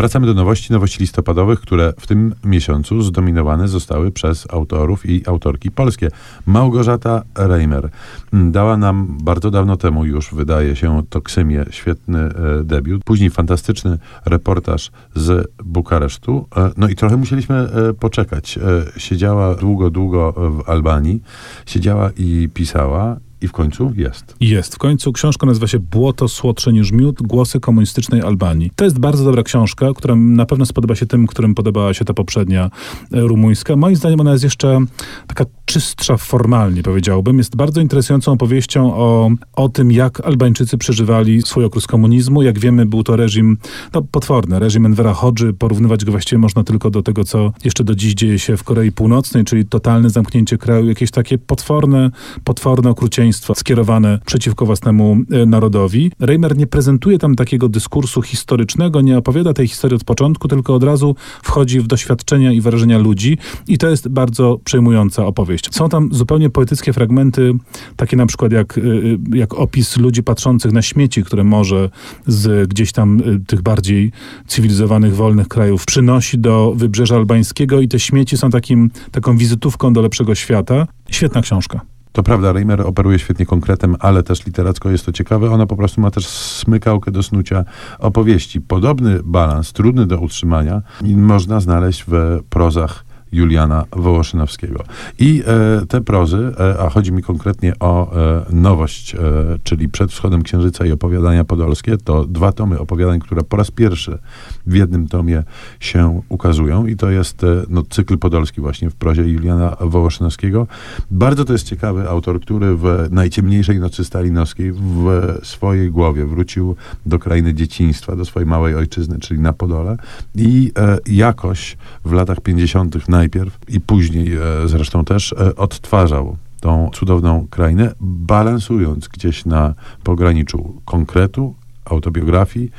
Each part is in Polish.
Wracamy do nowości, nowości listopadowych, które w tym miesiącu zdominowane zostały przez autorów i autorki polskie. Małgorzata Reimer dała nam bardzo dawno temu już, wydaje się, Toksymię, świetny e, debiut. Później fantastyczny reportaż z Bukaresztu. E, no i trochę musieliśmy e, poczekać. Siedziała długo, długo w Albanii. Siedziała i pisała. I w końcu jest. Jest. W końcu książka nazywa się Błoto słodsze niż miód. Głosy komunistycznej Albanii. To jest bardzo dobra książka, która na pewno spodoba się tym, którym podobała się ta poprzednia e, rumuńska. Moim zdaniem ona jest jeszcze taka czystsza formalnie, powiedziałbym. Jest bardzo interesującą opowieścią o, o tym, jak Albańczycy przeżywali swój okres komunizmu. Jak wiemy, był to reżim no, potworny. Reżim Envera Hodży. Porównywać go właściwie można tylko do tego, co jeszcze do dziś dzieje się w Korei Północnej, czyli totalne zamknięcie kraju, jakieś takie potworne, potworne okrucieństwo skierowane przeciwko własnemu e, narodowi. Reimer nie prezentuje tam takiego dyskursu historycznego, nie opowiada tej historii od początku, tylko od razu wchodzi w doświadczenia i wrażenia ludzi i to jest bardzo przejmująca opowieść. Są tam zupełnie poetyckie fragmenty, takie na przykład jak, e, e, jak opis ludzi patrzących na śmieci, które może z gdzieś tam tych bardziej cywilizowanych, wolnych krajów przynosi do wybrzeża albańskiego i te śmieci są takim, taką wizytówką do lepszego świata. Świetna książka. To prawda, Reimer operuje świetnie konkretem, ale też literacko jest to ciekawe. Ona po prostu ma też smykałkę do snucia opowieści. Podobny balans, trudny do utrzymania, można znaleźć w prozach Juliana Wołoszynowskiego. I e, te prozy, e, a chodzi mi konkretnie o e, nowość, e, czyli Przed wschodem księżyca i opowiadania podolskie, to dwa tomy opowiadań, które po raz pierwszy w jednym tomie się ukazują i to jest e, no, cykl podolski właśnie w prozie Juliana Wołoszynowskiego. Bardzo to jest ciekawy autor, który w najciemniejszej nocy stalinowskiej w swojej głowie wrócił do krainy dzieciństwa, do swojej małej ojczyzny, czyli na Podole i e, jakoś w latach 50. na najpierw i później e, zresztą też e, odtwarzał tą cudowną krainę, balansując gdzieś na pograniczu konkretu, autobiografii,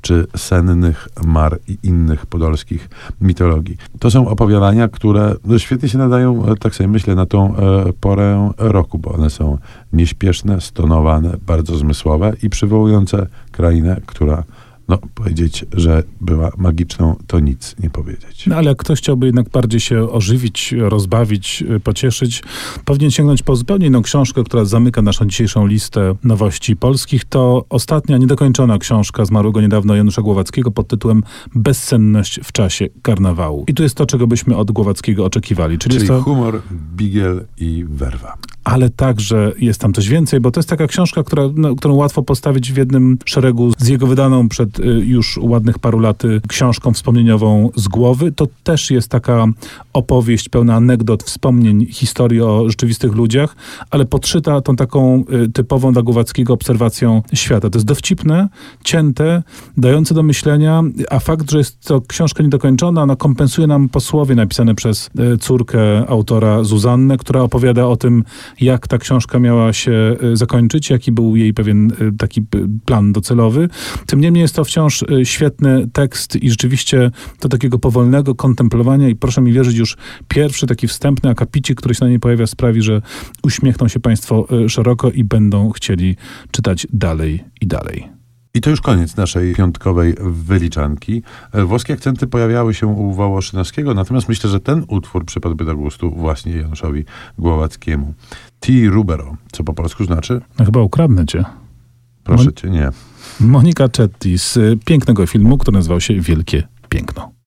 czy sennych mar i innych podolskich mitologii. To są opowiadania, które no, świetnie się nadają, e, tak sobie myślę, na tą e, porę roku, bo one są nieśpieszne, stonowane, bardzo zmysłowe i przywołujące krainę, która no, powiedzieć, że była magiczną, to nic nie powiedzieć. No, ale jak ktoś chciałby jednak bardziej się ożywić, rozbawić, pocieszyć, powinien sięgnąć po zupełnie inną książkę, która zamyka naszą dzisiejszą listę nowości polskich. To ostatnia, niedokończona książka zmarłego niedawno Janusza Głowackiego pod tytułem Bezsenność w czasie karnawału. I tu jest to, czego byśmy od Głowackiego oczekiwali. Czyli, Czyli to... humor, bigiel i werwa ale także jest tam coś więcej, bo to jest taka książka, która, no, którą łatwo postawić w jednym szeregu z jego wydaną przed y, już ładnych paru laty książką wspomnieniową z głowy. To też jest taka opowieść pełna anegdot, wspomnień, historii o rzeczywistych ludziach, ale podszyta tą taką y, typową dla Głowackiego obserwacją świata. To jest dowcipne, cięte, dające do myślenia, a fakt, że jest to książka niedokończona, ona kompensuje nam posłowie napisane przez y, córkę autora Zuzannę, która opowiada o tym, jak ta książka miała się y, zakończyć, jaki był jej pewien y, taki plan docelowy. Tym niemniej jest to wciąż y, świetny tekst i rzeczywiście do takiego powolnego kontemplowania i proszę mi wierzyć, już pierwszy taki wstępny akapicik, który się na niej pojawia, sprawi, że uśmiechną się Państwo szeroko i będą chcieli czytać dalej i dalej. I to już koniec naszej piątkowej wyliczanki. E, włoskie akcenty pojawiały się u Wołoszynowskiego, natomiast myślę, że ten utwór przypadłby do gustu właśnie Januszowi Głowackiemu. Ti Rubero, co po polsku znaczy? No chyba ukradnę cię. Proszę Mon cię, nie. Monika Czetti z pięknego filmu, który nazywał się Wielkie Piękno.